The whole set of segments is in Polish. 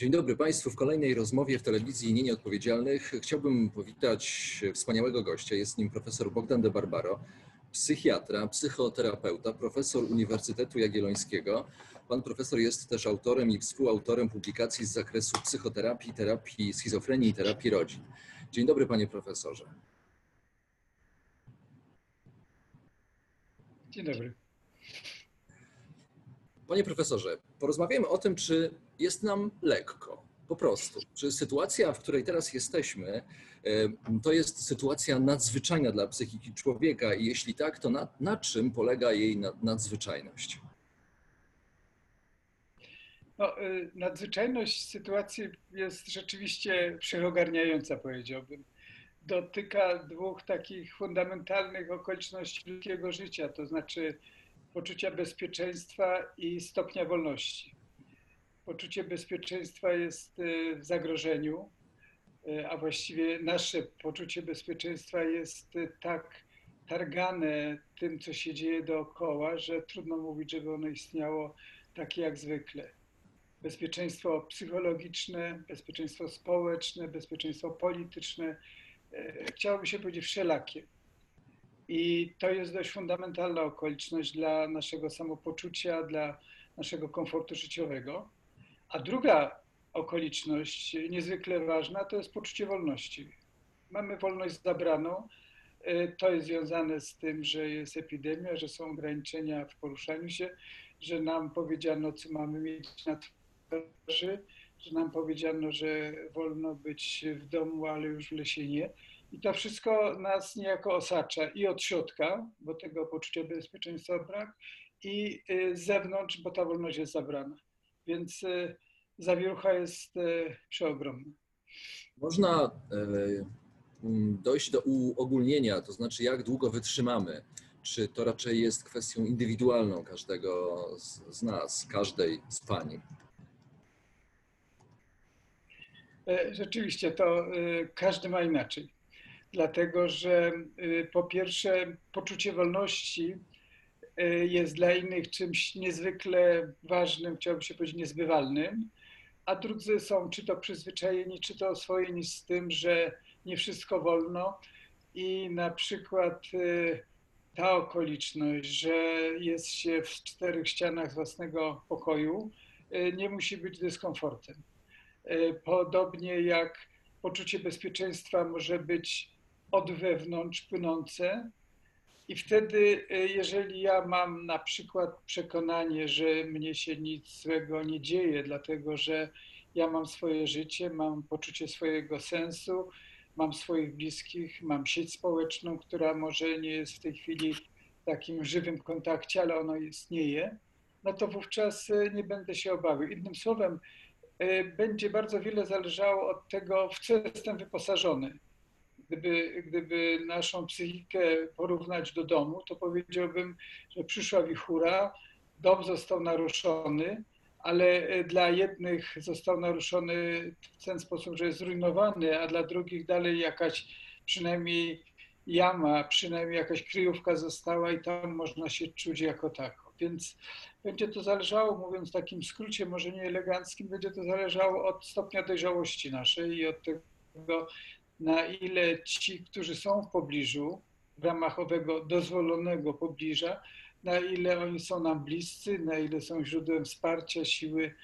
Dzień dobry Państwu. W kolejnej rozmowie w telewizji Nie Nieodpowiedzialnych chciałbym powitać wspaniałego gościa. Jest nim profesor Bogdan de Barbaro, psychiatra, psychoterapeuta, profesor Uniwersytetu Jagiellońskiego. Pan profesor jest też autorem i współautorem publikacji z zakresu psychoterapii, terapii schizofrenii i terapii rodzin. Dzień dobry panie profesorze. Dzień dobry. Panie profesorze, porozmawiajmy o tym, czy jest nam lekko. Po prostu. Czy sytuacja, w której teraz jesteśmy, to jest sytuacja nadzwyczajna dla psychiki człowieka i jeśli tak, to na, na czym polega jej nadzwyczajność? No, y, nadzwyczajność sytuacji jest rzeczywiście wszechogarniająca, powiedziałbym. Dotyka dwóch takich fundamentalnych okoliczności ludzkiego życia, to znaczy poczucia bezpieczeństwa i stopnia wolności. Poczucie bezpieczeństwa jest y, w zagrożeniu, y, a właściwie nasze poczucie bezpieczeństwa jest y, tak targane tym, co się dzieje dookoła, że trudno mówić, żeby ono istniało takie jak zwykle. Bezpieczeństwo psychologiczne, bezpieczeństwo społeczne, bezpieczeństwo polityczne, chciałoby się powiedzieć wszelakie. I to jest dość fundamentalna okoliczność dla naszego samopoczucia, dla naszego komfortu życiowego. A druga okoliczność niezwykle ważna to jest poczucie wolności. Mamy wolność zabraną. Y, to jest związane z tym, że jest epidemia, że są ograniczenia w poruszaniu się, że nam powiedziano, co mamy mieć na twarzy, że nam powiedziano, że wolno być w domu, ale już w lesie nie. I to wszystko nas niejako osacza i od środka, bo tego poczucia bezpieczeństwa brak, i y, z zewnątrz, bo ta wolność jest zabrana. Więc y, zawierucha jest y, przeogromna. Można dojść do uogólnienia, to znaczy jak długo wytrzymamy. Czy to raczej jest kwestią indywidualną każdego z, nas, każdej z pani? E, rzeczywiście, to każdy ma inaczej dlatego że y, po pierwsze poczucie wolności y, jest dla innych czymś niezwykle ważnym, chciałbym się powiedzieć niezbywalnym, a drudzy są czy to przyzwyczajeni, czy to oswojeni z tym, że nie wszystko wolno i na przykład y, ta okoliczność, że jest się w czterech ścianach własnego pokoju, nie musi być dyskomfortem. Podobnie jak poczucie bezpieczeństwa może być od wewnątrz płynące. I wtedy, e, jeżeli ja mam na przykład przekonanie, że mnie się nic złego nie dzieje, dlatego że ja mam swoje życie, mam poczucie swojego sensu, mam swoich bliskich, mam sieć społeczną, która może nie jest w tej chwili w takim żywym kontakcie, ale ono istnieje, no to wówczas e, nie będę się obawiał. Innym słowem, e, będzie bardzo wiele zależało od tego, w co jestem wyposażony gdyby, gdyby naszą psychikę porównać do domu, to powiedziałbym, że przyszła wichura, dom został naruszony, ale dla jednych został naruszony w ten sposób, że jest zrujnowany, a dla drugich dalej jakaś przynajmniej jama, przynajmniej jakaś kryjówka została i tam można się czuć jako tako. Więc będzie to zależało, mówiąc w takim skrócie, może nie eleganckim, będzie to zależało od stopnia dojrzałości naszej i od tego, na ile ci, którzy są w pobliżu, w ramach owego dozwolonego pobliża, na ile oni są nam bliscy, na ile są źródłem wsparcia, siły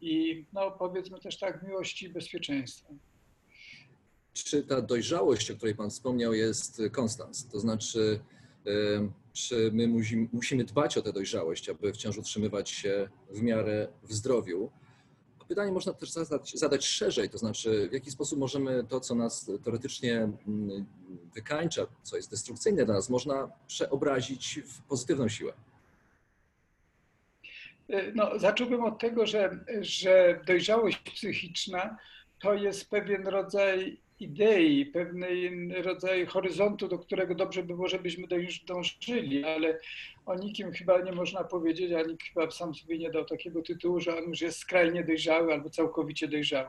i no powiedzmy też tak miłości i bezpieczeństwa. Czy ta dojrzałość, o której Pan wspomniał, jest konstans? To znaczy, czy my musimy dbać o tę dojrzałość, aby wciąż utrzymywać się w miarę w zdrowiu? pytanie można też zadać, zadać szerzej, to znaczy w jaki sposób możemy to, co nas teoretycznie mm, wykańcza, co jest destrukcyjne dla nas, można przeobrazić w pozytywną siłę. E, no, zacząłbym od tego, że, że dojrzałość psychiczna to jest pewien rodzaj idei, pewnej rodzaju horyzontu, do którego dobrze by było, żebyśmy dążyli, ale o nikim chyba nie można powiedzieć, a nikt chyba sam sobie nie dał takiego tytułu, że on już jest skrajnie dojrzały albo całkowicie dojrzały.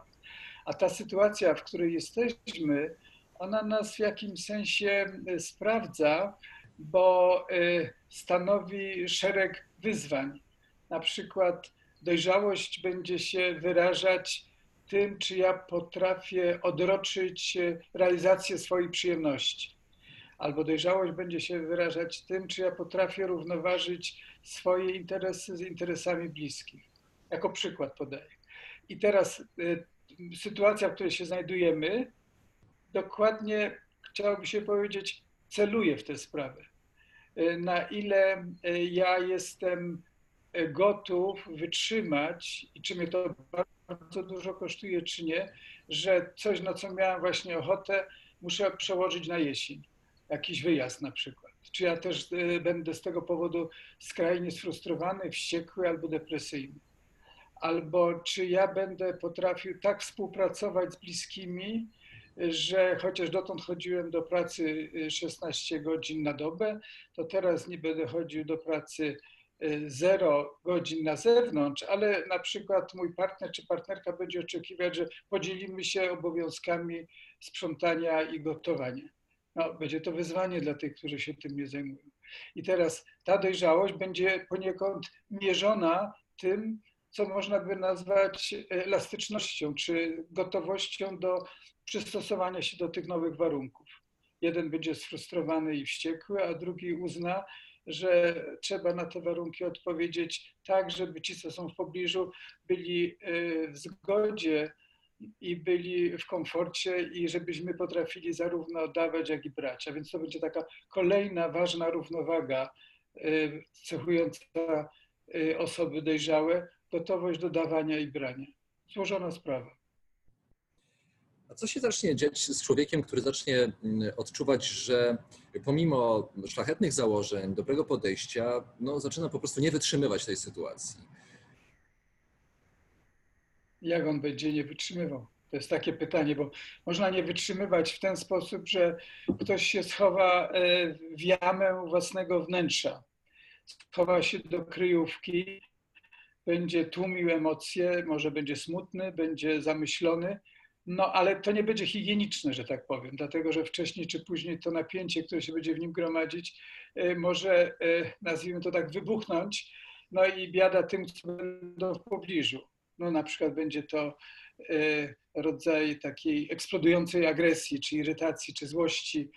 A ta sytuacja, w której jesteśmy, ona nas w jakimś sensie sprawdza, bo y, stanowi szereg wyzwań. Na przykład dojrzałość będzie się wyrażać tym, czy ja potrafię odroczyć realizację swoich przyjemności. Albo dojrzałość będzie się wyrażać tym, czy ja potrafię równoważyć swoje interesy z interesami bliskich. Jako przykład podaję. I teraz y, sytuacja, w której się znajdujemy, dokładnie chciałoby się powiedzieć, celuje w tę sprawę. Y, na ile y, ja jestem gotów wytrzymać i czy mnie to bardzo dużo kosztuje, czy nie, że coś, na co miałem właśnie ochotę, muszę przełożyć na jesień. Jakiś wyjazd na przykład. Czy ja też e, będę z tego powodu skrajnie sfrustrowany, wściekły albo depresyjny. Albo czy ja będę potrafił tak współpracować z bliskimi, że chociaż dotąd chodziłem do pracy 16 godzin na dobę, to teraz nie będę chodził do pracy zero godzin na zewnątrz, ale na przykład mój partner czy partnerka będzie oczekiwać, że podzielimy się obowiązkami sprzątania i gotowania. No, będzie to wyzwanie dla tych, którzy się tym nie zajmują. I teraz ta dojrzałość będzie poniekąd mierzona tym, co można by nazwać elastycznością, czy gotowością do przystosowania się do tych nowych warunków. Jeden będzie sfrustrowany i wściekły, a drugi uzna, że trzeba na te warunki odpowiedzieć tak, żeby ci, co są w pobliżu, byli y, w zgodzie i byli w komforcie i żebyśmy potrafili zarówno dawać, jak i brać. A więc to będzie taka kolejna ważna równowaga y, cechująca y, osoby dojrzałe, gotowość do dawania i brania. Złożona sprawa. A co się zacznie dziać z człowiekiem, który zacznie mm, odczuwać, że pomimo szlachetnych założeń, dobrego podejścia, no, zaczyna po prostu nie wytrzymywać tej sytuacji? Jak on będzie nie wytrzymywał? To jest takie pytanie, bo można nie wytrzymywać w ten sposób, że ktoś się schowa e, w jamę własnego wnętrza, schowa się do kryjówki, będzie tłumił emocje, może będzie smutny, będzie zamyślony, no ale to nie będzie higieniczne, że tak powiem, dlatego że wcześniej czy później to napięcie, które się będzie w nim gromadzić, y, może, y, nazwijmy to tak, wybuchnąć. No i biada tym, co będą w pobliżu. No na przykład będzie to y, rodzaj takiej eksplodującej agresji, czy irytacji, czy złości.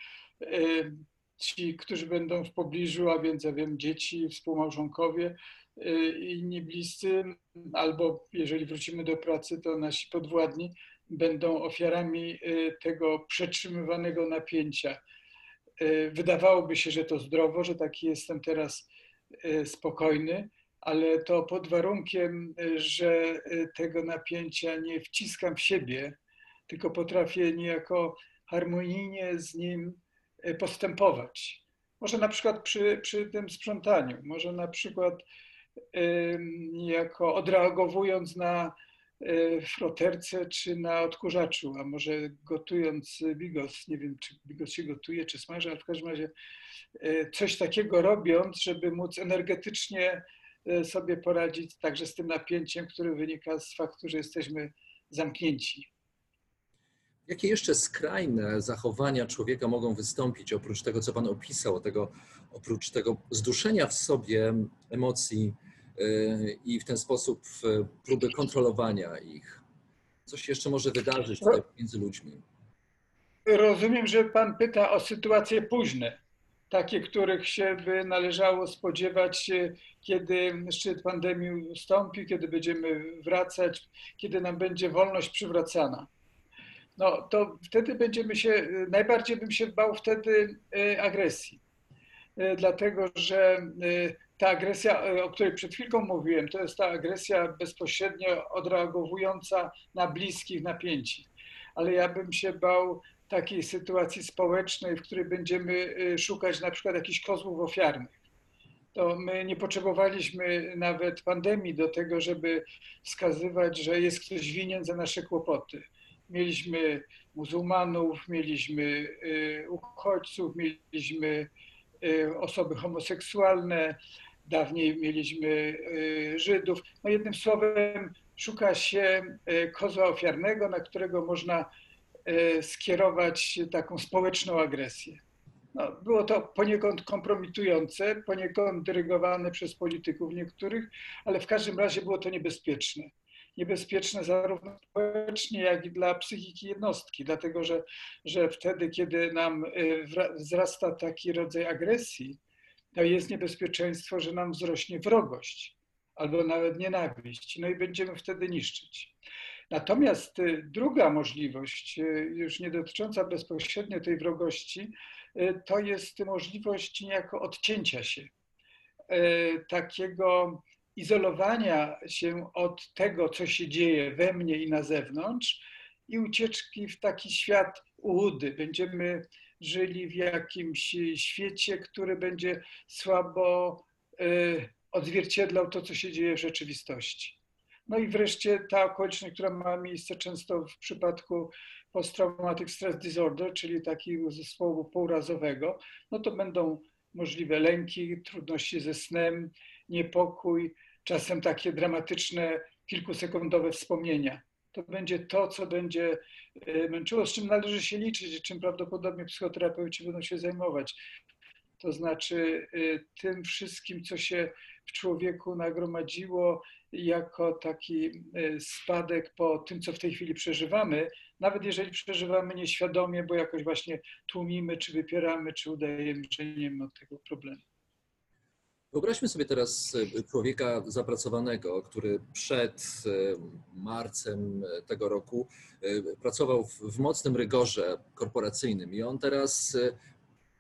Ci, którzy będą w pobliżu, a więc ja wiem, dzieci, współmałżonkowie, inni bliscy, albo jeżeli wrócimy do pracy, to nasi podwładni, będą ofiarami y, tego przetrzymywanego napięcia. Y, wydawałoby się, że to zdrowo, że taki jestem teraz y, spokojny, ale to pod warunkiem, że tego napięcia nie wciskam w siebie, tylko potrafię niejako harmonijnie z nim postępować. Może na przykład przy, przy tym sprzątaniu, może na przykład niejako odreagowując na froterce czy na odkurzaczu, a może gotując bigos, nie wiem czy bigos się gotuje czy smaży, ale w każdym razie e, coś takiego robiąc, żeby móc energetycznie e, sobie poradzić także z tym napięciem, które wynika z faktu, że jesteśmy zamknięci. Jakie jeszcze skrajne zachowania człowieka mogą wystąpić oprócz tego, co Pan opisał, tego, oprócz tego zduszenia w sobie emocji, i w ten sposób próby kontrolowania ich. Co się jeszcze może wydarzyć tutaj między ludźmi? Rozumiem, że Pan pyta o sytuacje późne, takie, których się by należało spodziewać, kiedy szczyt pandemii ustąpi, kiedy będziemy wracać, kiedy nam będzie wolność przywracana. No to wtedy będziemy się, najbardziej bym się bał wtedy e, agresji, e, dlatego że e, ta agresja, e, o której przed chwilką mówiłem, to jest ta agresja bezpośrednio odreagowująca na bliskich napięci. Ale ja bym się bał takiej sytuacji społecznej, w której będziemy e, szukać na przykład jakichś kozłów ofiarnych. to my nie potrzebowaliśmy nawet pandemii do tego, żeby wskazywać, że jest ktoś winien za nasze kłopoty. Mieliśmy muzułmanów, mieliśmy y, uchodźców, mieliśmy osoby homoseksualne, dawniej mieliśmy y, Żydów. No jednym słowem, szuka się kozła ofiarnego, na którego można skierować taką społeczną agresję. No, było to poniekąd kompromitujące, poniekąd dyrygowane przez polityków niektórych, ale w każdym razie było to niebezpieczne. Niebezpieczne zarówno społecznie, jak i dla psychiki jednostki, dlatego że, że wtedy, kiedy nam y, wzrasta taki rodzaj agresji, to jest niebezpieczeństwo, że nam wzrośnie wrogość albo nawet nienawiść, no i będziemy wtedy niszczyć. Natomiast y, druga możliwość, y, już nie dotycząca bezpośrednio tej wrogości, y, to jest możliwość niejako odcięcia się, takiego izolowania się od tego, co się dzieje we mnie i na zewnątrz i ucieczki w taki świat ułudy. Będziemy żyli w jakimś świecie, który będzie słabo odzwierciedlał to, co się dzieje w rzeczywistości. No i wreszcie ta okoliczność, która ma miejsce często w przypadku post-traumatic stress disorder, czyli takiego zespołu półrazowego, no to będą możliwe lęki, trudności ze snem, niepokój, czasem takie dramatyczne, kilkusekundowe wspomnienia. To będzie to, co będzie e, męczyło, z czym należy się liczyć czym prawdopodobnie psychoterapeuci będą się zajmować. To znaczy e, tym wszystkim, co się w człowieku nagromadziło jako taki e, spadek po tym, co w tej chwili przeżywamy, nawet jeżeli przeżywamy nieświadomie, bo jakoś właśnie tłumimy, czy wypieramy, czy udajemy, że nie ma tego problemu. Wyobraźmy sobie teraz e, człowieka zapracowanego, który przed e, marcem tego roku pracował w mocnym rygorze korporacyjnym i on teraz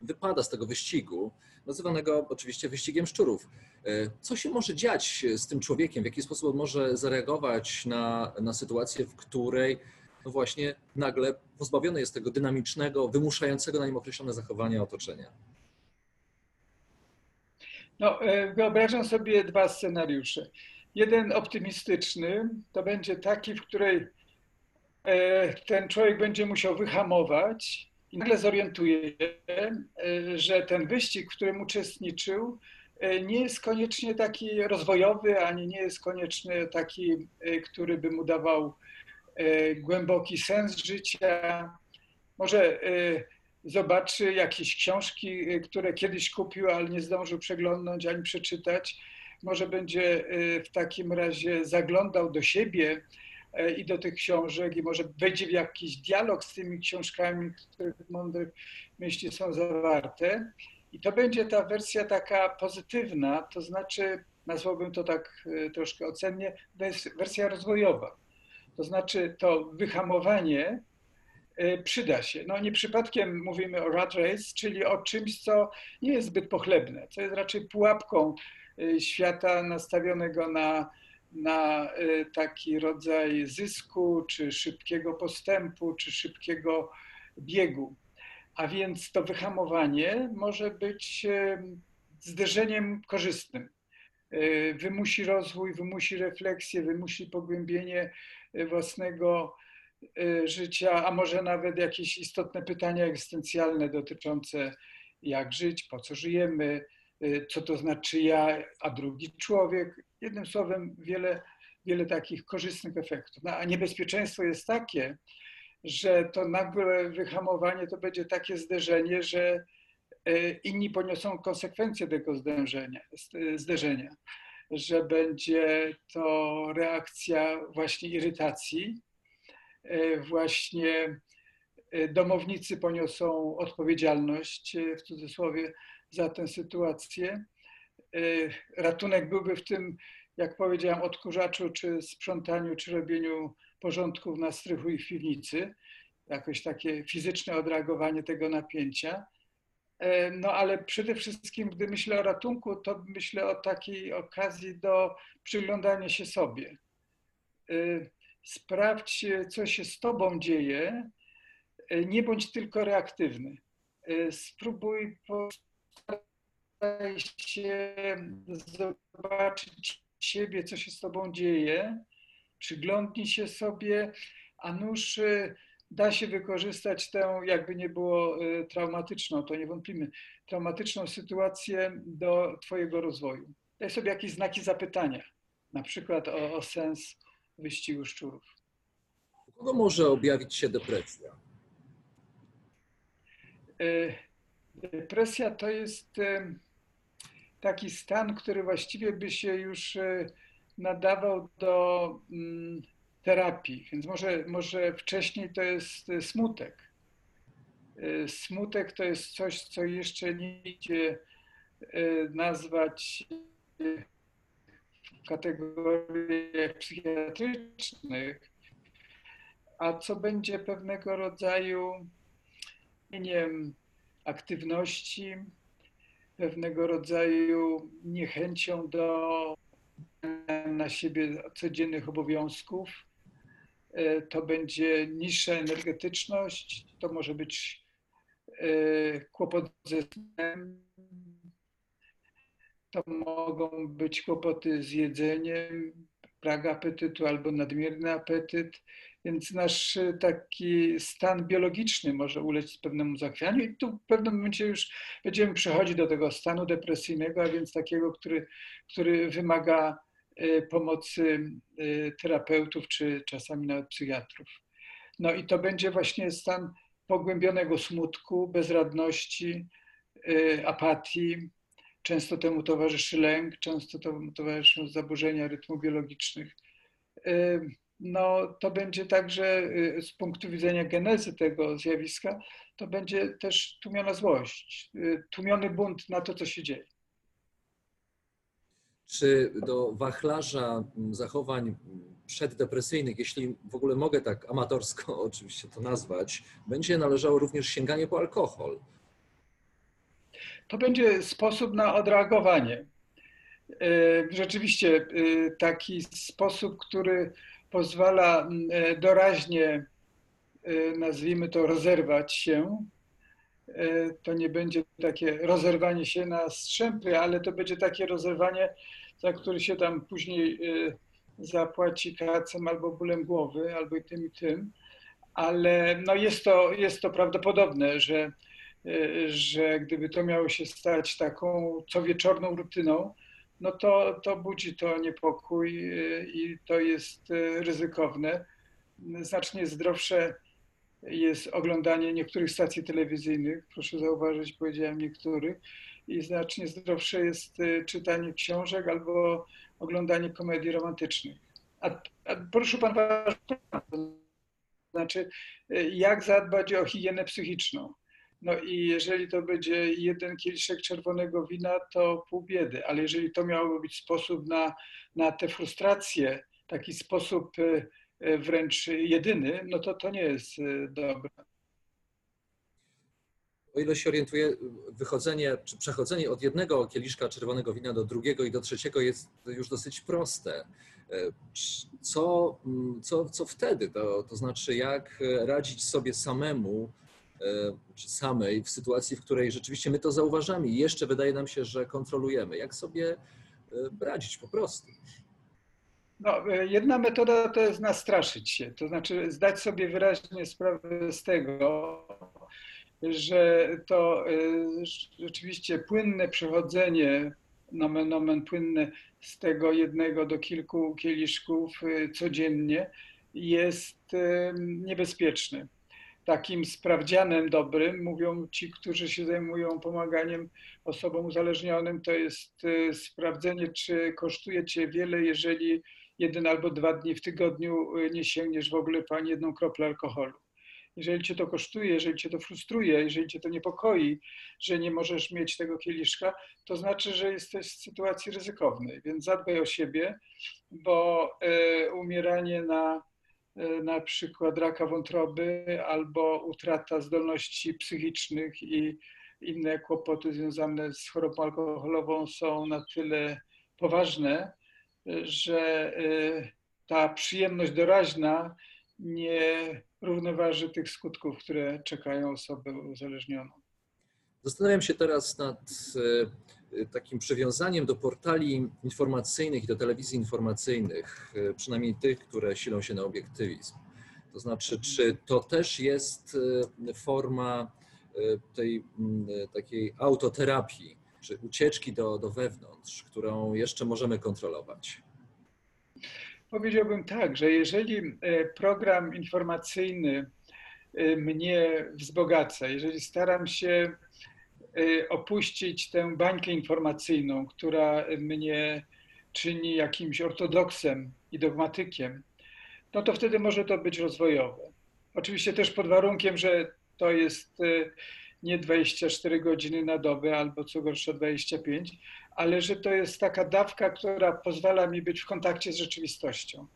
wypada z tego wyścigu, nazywanego oczywiście wyścigiem szczurów. E, co się może dziać z tym człowiekiem? W jaki sposób on może zareagować na, na sytuację, w której no właśnie nagle pozbawiony jest tego dynamicznego, wymuszającego na nim określone zachowania otoczenia? No, e, wyobrażam sobie dwa scenariusze. Jeden optymistyczny to będzie taki, w której e, ten człowiek będzie musiał wyhamować i nagle zorientuje się, że ten wyścig, w którym uczestniczył, E, nie jest koniecznie taki rozwojowy, ani nie jest koniecznie taki, e, który by mu dawał e, głęboki sens życia. Może zobaczy jakieś książki, które kiedyś kupił, ale nie zdążył przeglądnąć ani przeczytać. Może będzie w takim razie zaglądał do siebie i do tych książek i może wejdzie w jakiś dialog z tymi książkami, które mądre myśli są zawarte. I to będzie ta wersja taka pozytywna, to znaczy, nazwałbym to tak troszkę ocennie, wersja rozwojowa. To znaczy, to wyhamowanie przyda się. No nie przypadkiem mówimy o rat race, czyli o czymś, co nie jest zbyt pochlebne, co jest raczej pułapką e, świata nastawionego na, na taki rodzaj zysku, czy szybkiego postępu, czy szybkiego biegu. A więc to wyhamowanie może być zderzeniem korzystnym. Wymusi rozwój, wymusi refleksję, wymusi pogłębienie własnego życia, a może nawet jakieś istotne pytania egzystencjalne dotyczące jak żyć, po co żyjemy, co to znaczy ja, a drugi człowiek. Jednym słowem, wiele, wiele takich korzystnych efektów. No, a niebezpieczeństwo jest takie, że to nagłe wyhamowanie to będzie takie zderzenie, że e, inni poniosą konsekwencje tego zderzenia, zderzenia, że będzie to reakcja właśnie irytacji, właśnie e, domownicy poniosą odpowiedzialność w cudzysłowie za tę sytuację. Ratunek byłby w tym, jak powiedziałam, odkurzaczu, czy sprzątaniu, czy robieniu porządków na strychu i w piwnicy, jakoś takie fizyczne odreagowanie tego napięcia. E, no ale przede wszystkim, gdy myślę o ratunku, to myślę o takiej okazji do przyglądania się sobie. E, sprawdź, co się z Tobą dzieje, e, nie bądź tylko reaktywny. Spróbuj staraj się zobaczyć siebie, co się z tobą dzieje, przyglądnij się sobie, a nuż da się wykorzystać tę, jakby nie było traumatyczną, to nie wątpimy, traumatyczną sytuację do twojego rozwoju. Daj sobie jakieś znaki zapytania, na przykład o, o sens wyścigu szczurów. U kogo może objawić się depresja? Y, Depresja to jest y, taki stan, który właściwie by się już y, nadawał do mm, terapii, więc może, może wcześniej to jest smutek. Smutek to jest coś, co jeszcze nie idzie nazwać kategoriach psychiatrycznych, a co będzie pewnego rodzaju cieniem aktywności, pewnego rodzaju niechęcią do na siebie codziennych obowiązków. E, To będzie niższa energetyczność, to może być e, kłopot ze snem, to mogą być kłopoty z jedzeniem, brak apetytu albo nadmierny apetyt, więc nasz e, taki stan biologiczny może ulec pewnemu zachwianiu i tu w pewnym momencie już będziemy przechodzić do tego stanu depresyjnego, a więc takiego, który, który wymaga e, pomocy e, terapeutów czy czasami nawet psychiatrów. No i to będzie właśnie stan pogłębionego smutku, bezradności, apatii. Często temu towarzyszy lęk, często temu towarzyszą zaburzenia rytmu biologicznych. E, No, to będzie także e, z punktu widzenia genezy tego zjawiska, to będzie też tłumiona złość, e, tłumiony bunt na to, co się dzieje. Czy do wachlarza mm, zachowań mm, przeddepresyjnych, jeśli w ogóle mogę tak amatorsko oczywiście to nazwać, będzie należało również sięganie po alkohol? To będzie sposób na odreagowanie. E, Rzeczywiście e, taki sposób, który pozwala e, doraźnie, nazwijmy to, rozerwać się. To nie będzie takie rozerwanie się na strzępy, ale to będzie takie rozerwanie, za które się tam później zapłaci kacem albo bólem głowy, albo i tym i tym. Ale no jest, to, jest to prawdopodobne, że że gdyby to miało się stać taką cowieczorną rutyną, no to, to budzi to niepokój y, i to jest y, ryzykowne. Znacznie zdrowsze jest oglądanie niektórych stacji telewizyjnych, proszę zauważyć, powiedziałem niektórych, i znacznie zdrowsze jest y, czytanie książek albo oglądanie komedii romantycznych. A, a poruszył Pan to znaczy y, jak zadbać o higienę psychiczną. No i jeżeli to będzie jeden kieliszek czerwonego wina, to pół biedy, ale jeżeli to miałoby być sposób na, na tę frustrację, taki sposób y, y, wręcz jedyny, no to to nie jest y, dobre. O ile się orientuję, wychodzenie czy przechodzenie od jednego kieliszka czerwonego wina do drugiego i do trzeciego jest już dosyć proste. E, Co, mm, co, co wtedy? To, to znaczy, jak radzić sobie samemu e, czy samej w sytuacji, w której rzeczywiście my to zauważamy i jeszcze wydaje nam się, że kontrolujemy. Jak sobie e, radzić po prostu? No, e, jedna metoda to jest nastraszyć się, to znaczy zdać sobie wyraźnie sprawę z tego, że to e, rzeczywiście płynne przechodzenie, nomen omen płynne z tego jednego do kilku kieliszków e, codziennie jest e, niebezpieczne. Takim sprawdzianem dobrym, mówią ci, którzy się zajmują pomaganiem osobom uzależnionym, to jest e, sprawdzenie, czy kosztuje cię wiele, jeżeli jeden albo dwa dni w tygodniu e, nie sięgniesz w ogóle po ani jedną kroplę alkoholu. Jeżeli cię to kosztuje, jeżeli cię to frustruje, jeżeli cię to niepokoi, że nie możesz mieć tego kieliszka, to znaczy, że jesteś w sytuacji ryzykownej. Więc zadbaj o siebie, bo e, umieranie na na przykład raka wątroby albo utrata zdolności psychicznych i inne kłopoty związane z chorobą alkoholową są na tyle poważne, że e, ta przyjemność doraźna nie równoważy tych skutków, które czekają osobę uzależnioną. Zastanawiam się teraz nad e, takim przywiązaniem do portali informacyjnych i do telewizji informacyjnych, przynajmniej tych, które silą się na obiektywizm. To znaczy, czy to też jest forma tej takiej autoterapii, czy ucieczki do, do wewnątrz, którą jeszcze możemy kontrolować? Powiedziałbym tak, że jeżeli program informacyjny mnie wzbogaca, jeżeli staram się opuścić tę bańkę informacyjną, która mnie czyni jakimś ortodoksem i dogmatykiem, no to wtedy może to być rozwojowe. Oczywiście też pod warunkiem, że to jest y, nie 24 godziny na dobę albo co gorsza 25, ale że to jest taka dawka, która pozwala mi być w kontakcie z rzeczywistością.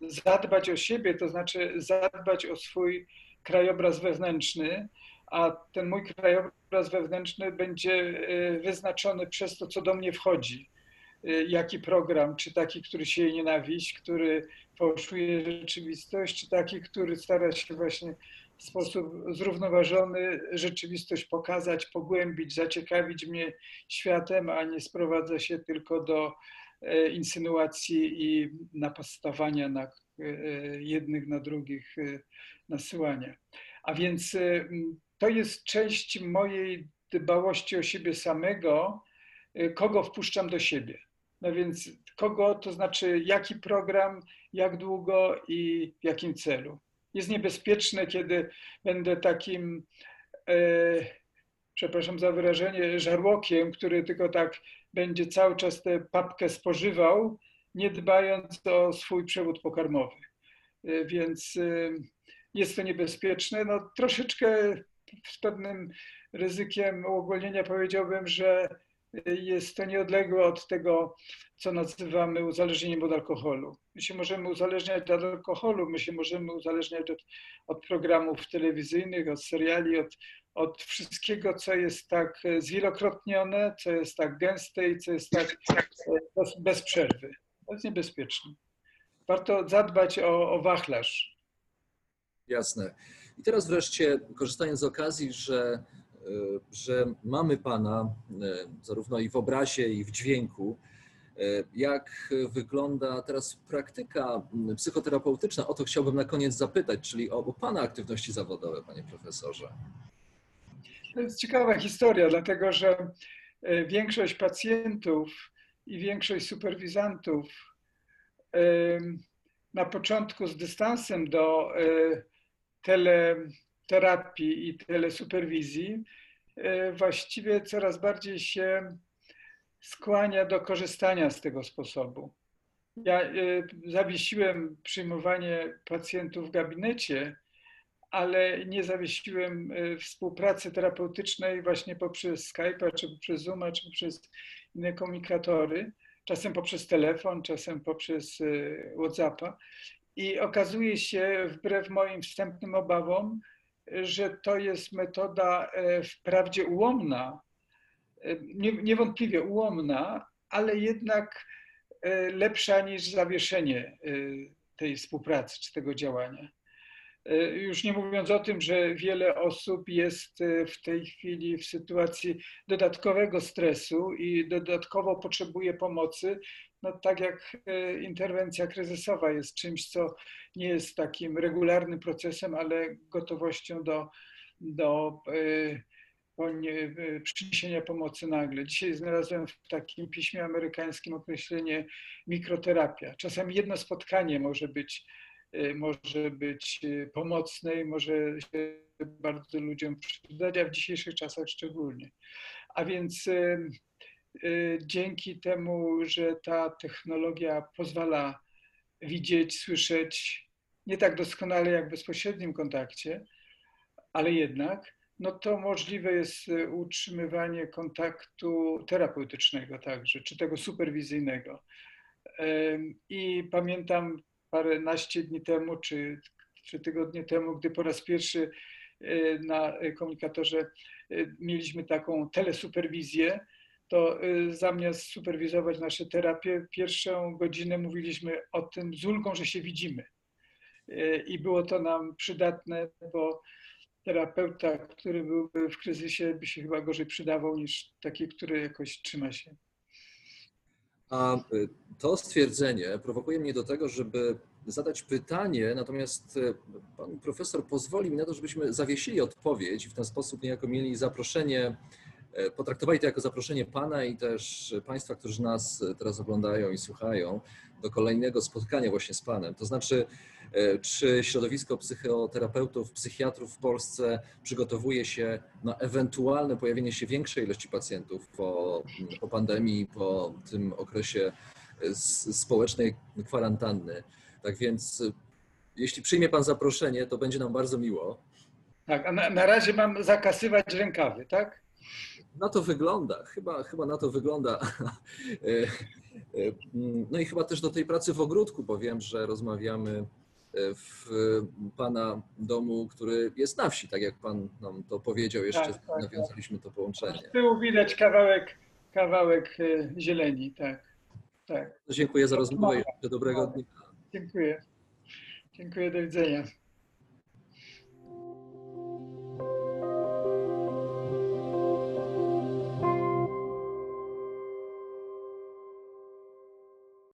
Zadbać o siebie, to znaczy zadbać o swój krajobraz wewnętrzny, a ten mój krajobraz wewnętrzny będzie y, wyznaczony przez to, co do mnie wchodzi. Y, jaki program, czy taki, który sieje nienawiść, który fałszuje rzeczywistość, czy taki, który stara się właśnie w sposób zrównoważony rzeczywistość pokazać, pogłębić, zaciekawić mnie światem, a nie sprowadza się tylko do e, insynuacji i napastowania na e, jednych na drugich e, nasyłania. A więc to jest część mojej dbałości o siebie samego, kogo wpuszczam do siebie. No więc kogo, to znaczy jaki program, jak długo i w jakim celu. Jest niebezpieczne, kiedy będę takim, e, przepraszam za wyrażenie, żarłokiem, który tylko tak będzie cały czas tę papkę spożywał, nie dbając o swój przewód pokarmowy. E, więc e, jest to niebezpieczne. No, troszeczkę z pewnym ryzykiem uogólnienia powiedziałbym, że jest to nieodległe od tego, co nazywamy uzależnieniem od alkoholu. My się możemy uzależniać od alkoholu, my się możemy uzależniać od, od programów telewizyjnych, od seriali, od, od wszystkiego, co jest tak zwielokrotnione, co jest tak gęste i co jest tak bez, bez przerwy. To jest niebezpieczne. Warto zadbać o, o wachlarz. Jasne. I teraz wreszcie, korzystając z okazji, że, e, że mamy Pana e, zarówno i w obrazie, i w dźwięku, e, jak wygląda teraz praktyka psychoterapeutyczna? O to chciałbym na koniec zapytać, czyli o, o Pana aktywności zawodowe, Panie Profesorze. To jest ciekawa historia, dlatego że większość pacjentów i większość superwizantów na początku z dystansem do teleterapii i telesuperwizji e, właściwie coraz bardziej się skłania do korzystania z tego sposobu. Ja e, zawiesiłem przyjmowanie pacjentów w gabinecie, ale nie zawiesiłem e, współpracy terapeutycznej właśnie poprzez Skype'a, czy poprzez Zooma, czy poprzez inne komunikatory, czasem poprzez telefon, czasem poprzez WhatsAppa. I okazuje się, wbrew moim wstępnym obawom, że to jest metoda e, wprawdzie ułomna, e, niewątpliwie ułomna, ale jednak e, lepsza niż zawieszenie tej współpracy czy tego działania. Już nie mówiąc o tym, że wiele osób jest w tej chwili w sytuacji dodatkowego stresu i dodatkowo potrzebuje pomocy, no tak jak e, interwencja kryzysowa jest czymś, co nie jest takim regularnym procesem, ale gotowością do, do e, przyniesienia pomocy nagle. Dzisiaj znalazłem w takim piśmie amerykańskim określenie mikroterapia. Czasami jedno spotkanie może być, e, może być pomocne i może się bardzo ludziom przydać, a w dzisiejszych czasach szczególnie. A więc Y, dzięki temu, że ta technologia pozwala widzieć, słyszeć nie tak doskonale jak w bezpośrednim kontakcie, ale jednak, no to możliwe jest y, utrzymywanie kontaktu terapeutycznego także, czy tego superwizyjnego. I pamiętam paręnaście dni temu, czy trzy tygodnie temu, gdy po raz pierwszy y, na komunikatorze mieliśmy taką telesuperwizję, to y, zamiast superwizować nasze terapie, pierwszą godzinę mówiliśmy o tym z ulgą, że się widzimy. I było to nam przydatne, bo terapeuta, który byłby w kryzysie, by się chyba gorzej przydawał niż taki, który jakoś trzyma się. A y, to stwierdzenie prowokuje mnie do tego, żeby zadać pytanie, natomiast y, pan profesor pozwoli mi na to, żebyśmy zawiesili odpowiedź i w ten sposób niejako mieli zaproszenie, potraktowali to jako zaproszenie pana i też państwa, którzy nas teraz oglądają i słuchają, do kolejnego spotkania właśnie z panem. To znaczy, e, czy środowisko psychoterapeutów, psychiatrów w Polsce przygotowuje się na ewentualne pojawienie się większej ilości pacjentów po, po pandemii, po tym okresie s- społecznej kwarantanny. Tak więc, jeśli przyjmie Pan zaproszenie, to będzie nam bardzo miło. Tak, a na, na razie mam zakasywać rękawy, tak? Na to wygląda, chyba, chyba na to wygląda. E, e, No i chyba też do tej pracy w ogródku, bo wiem, że rozmawiamy e, w Pana domu, który jest na wsi, tak jak Pan nam to powiedział, jeszcze Tak, tak, nawiązaliśmy to połączenie. Z tyłu widać kawałek, kawałek zieleni, tak. Tak, Dziękuję za rozmowę i dobrego dnia. dziękuję. Dziękuję, do widzenia.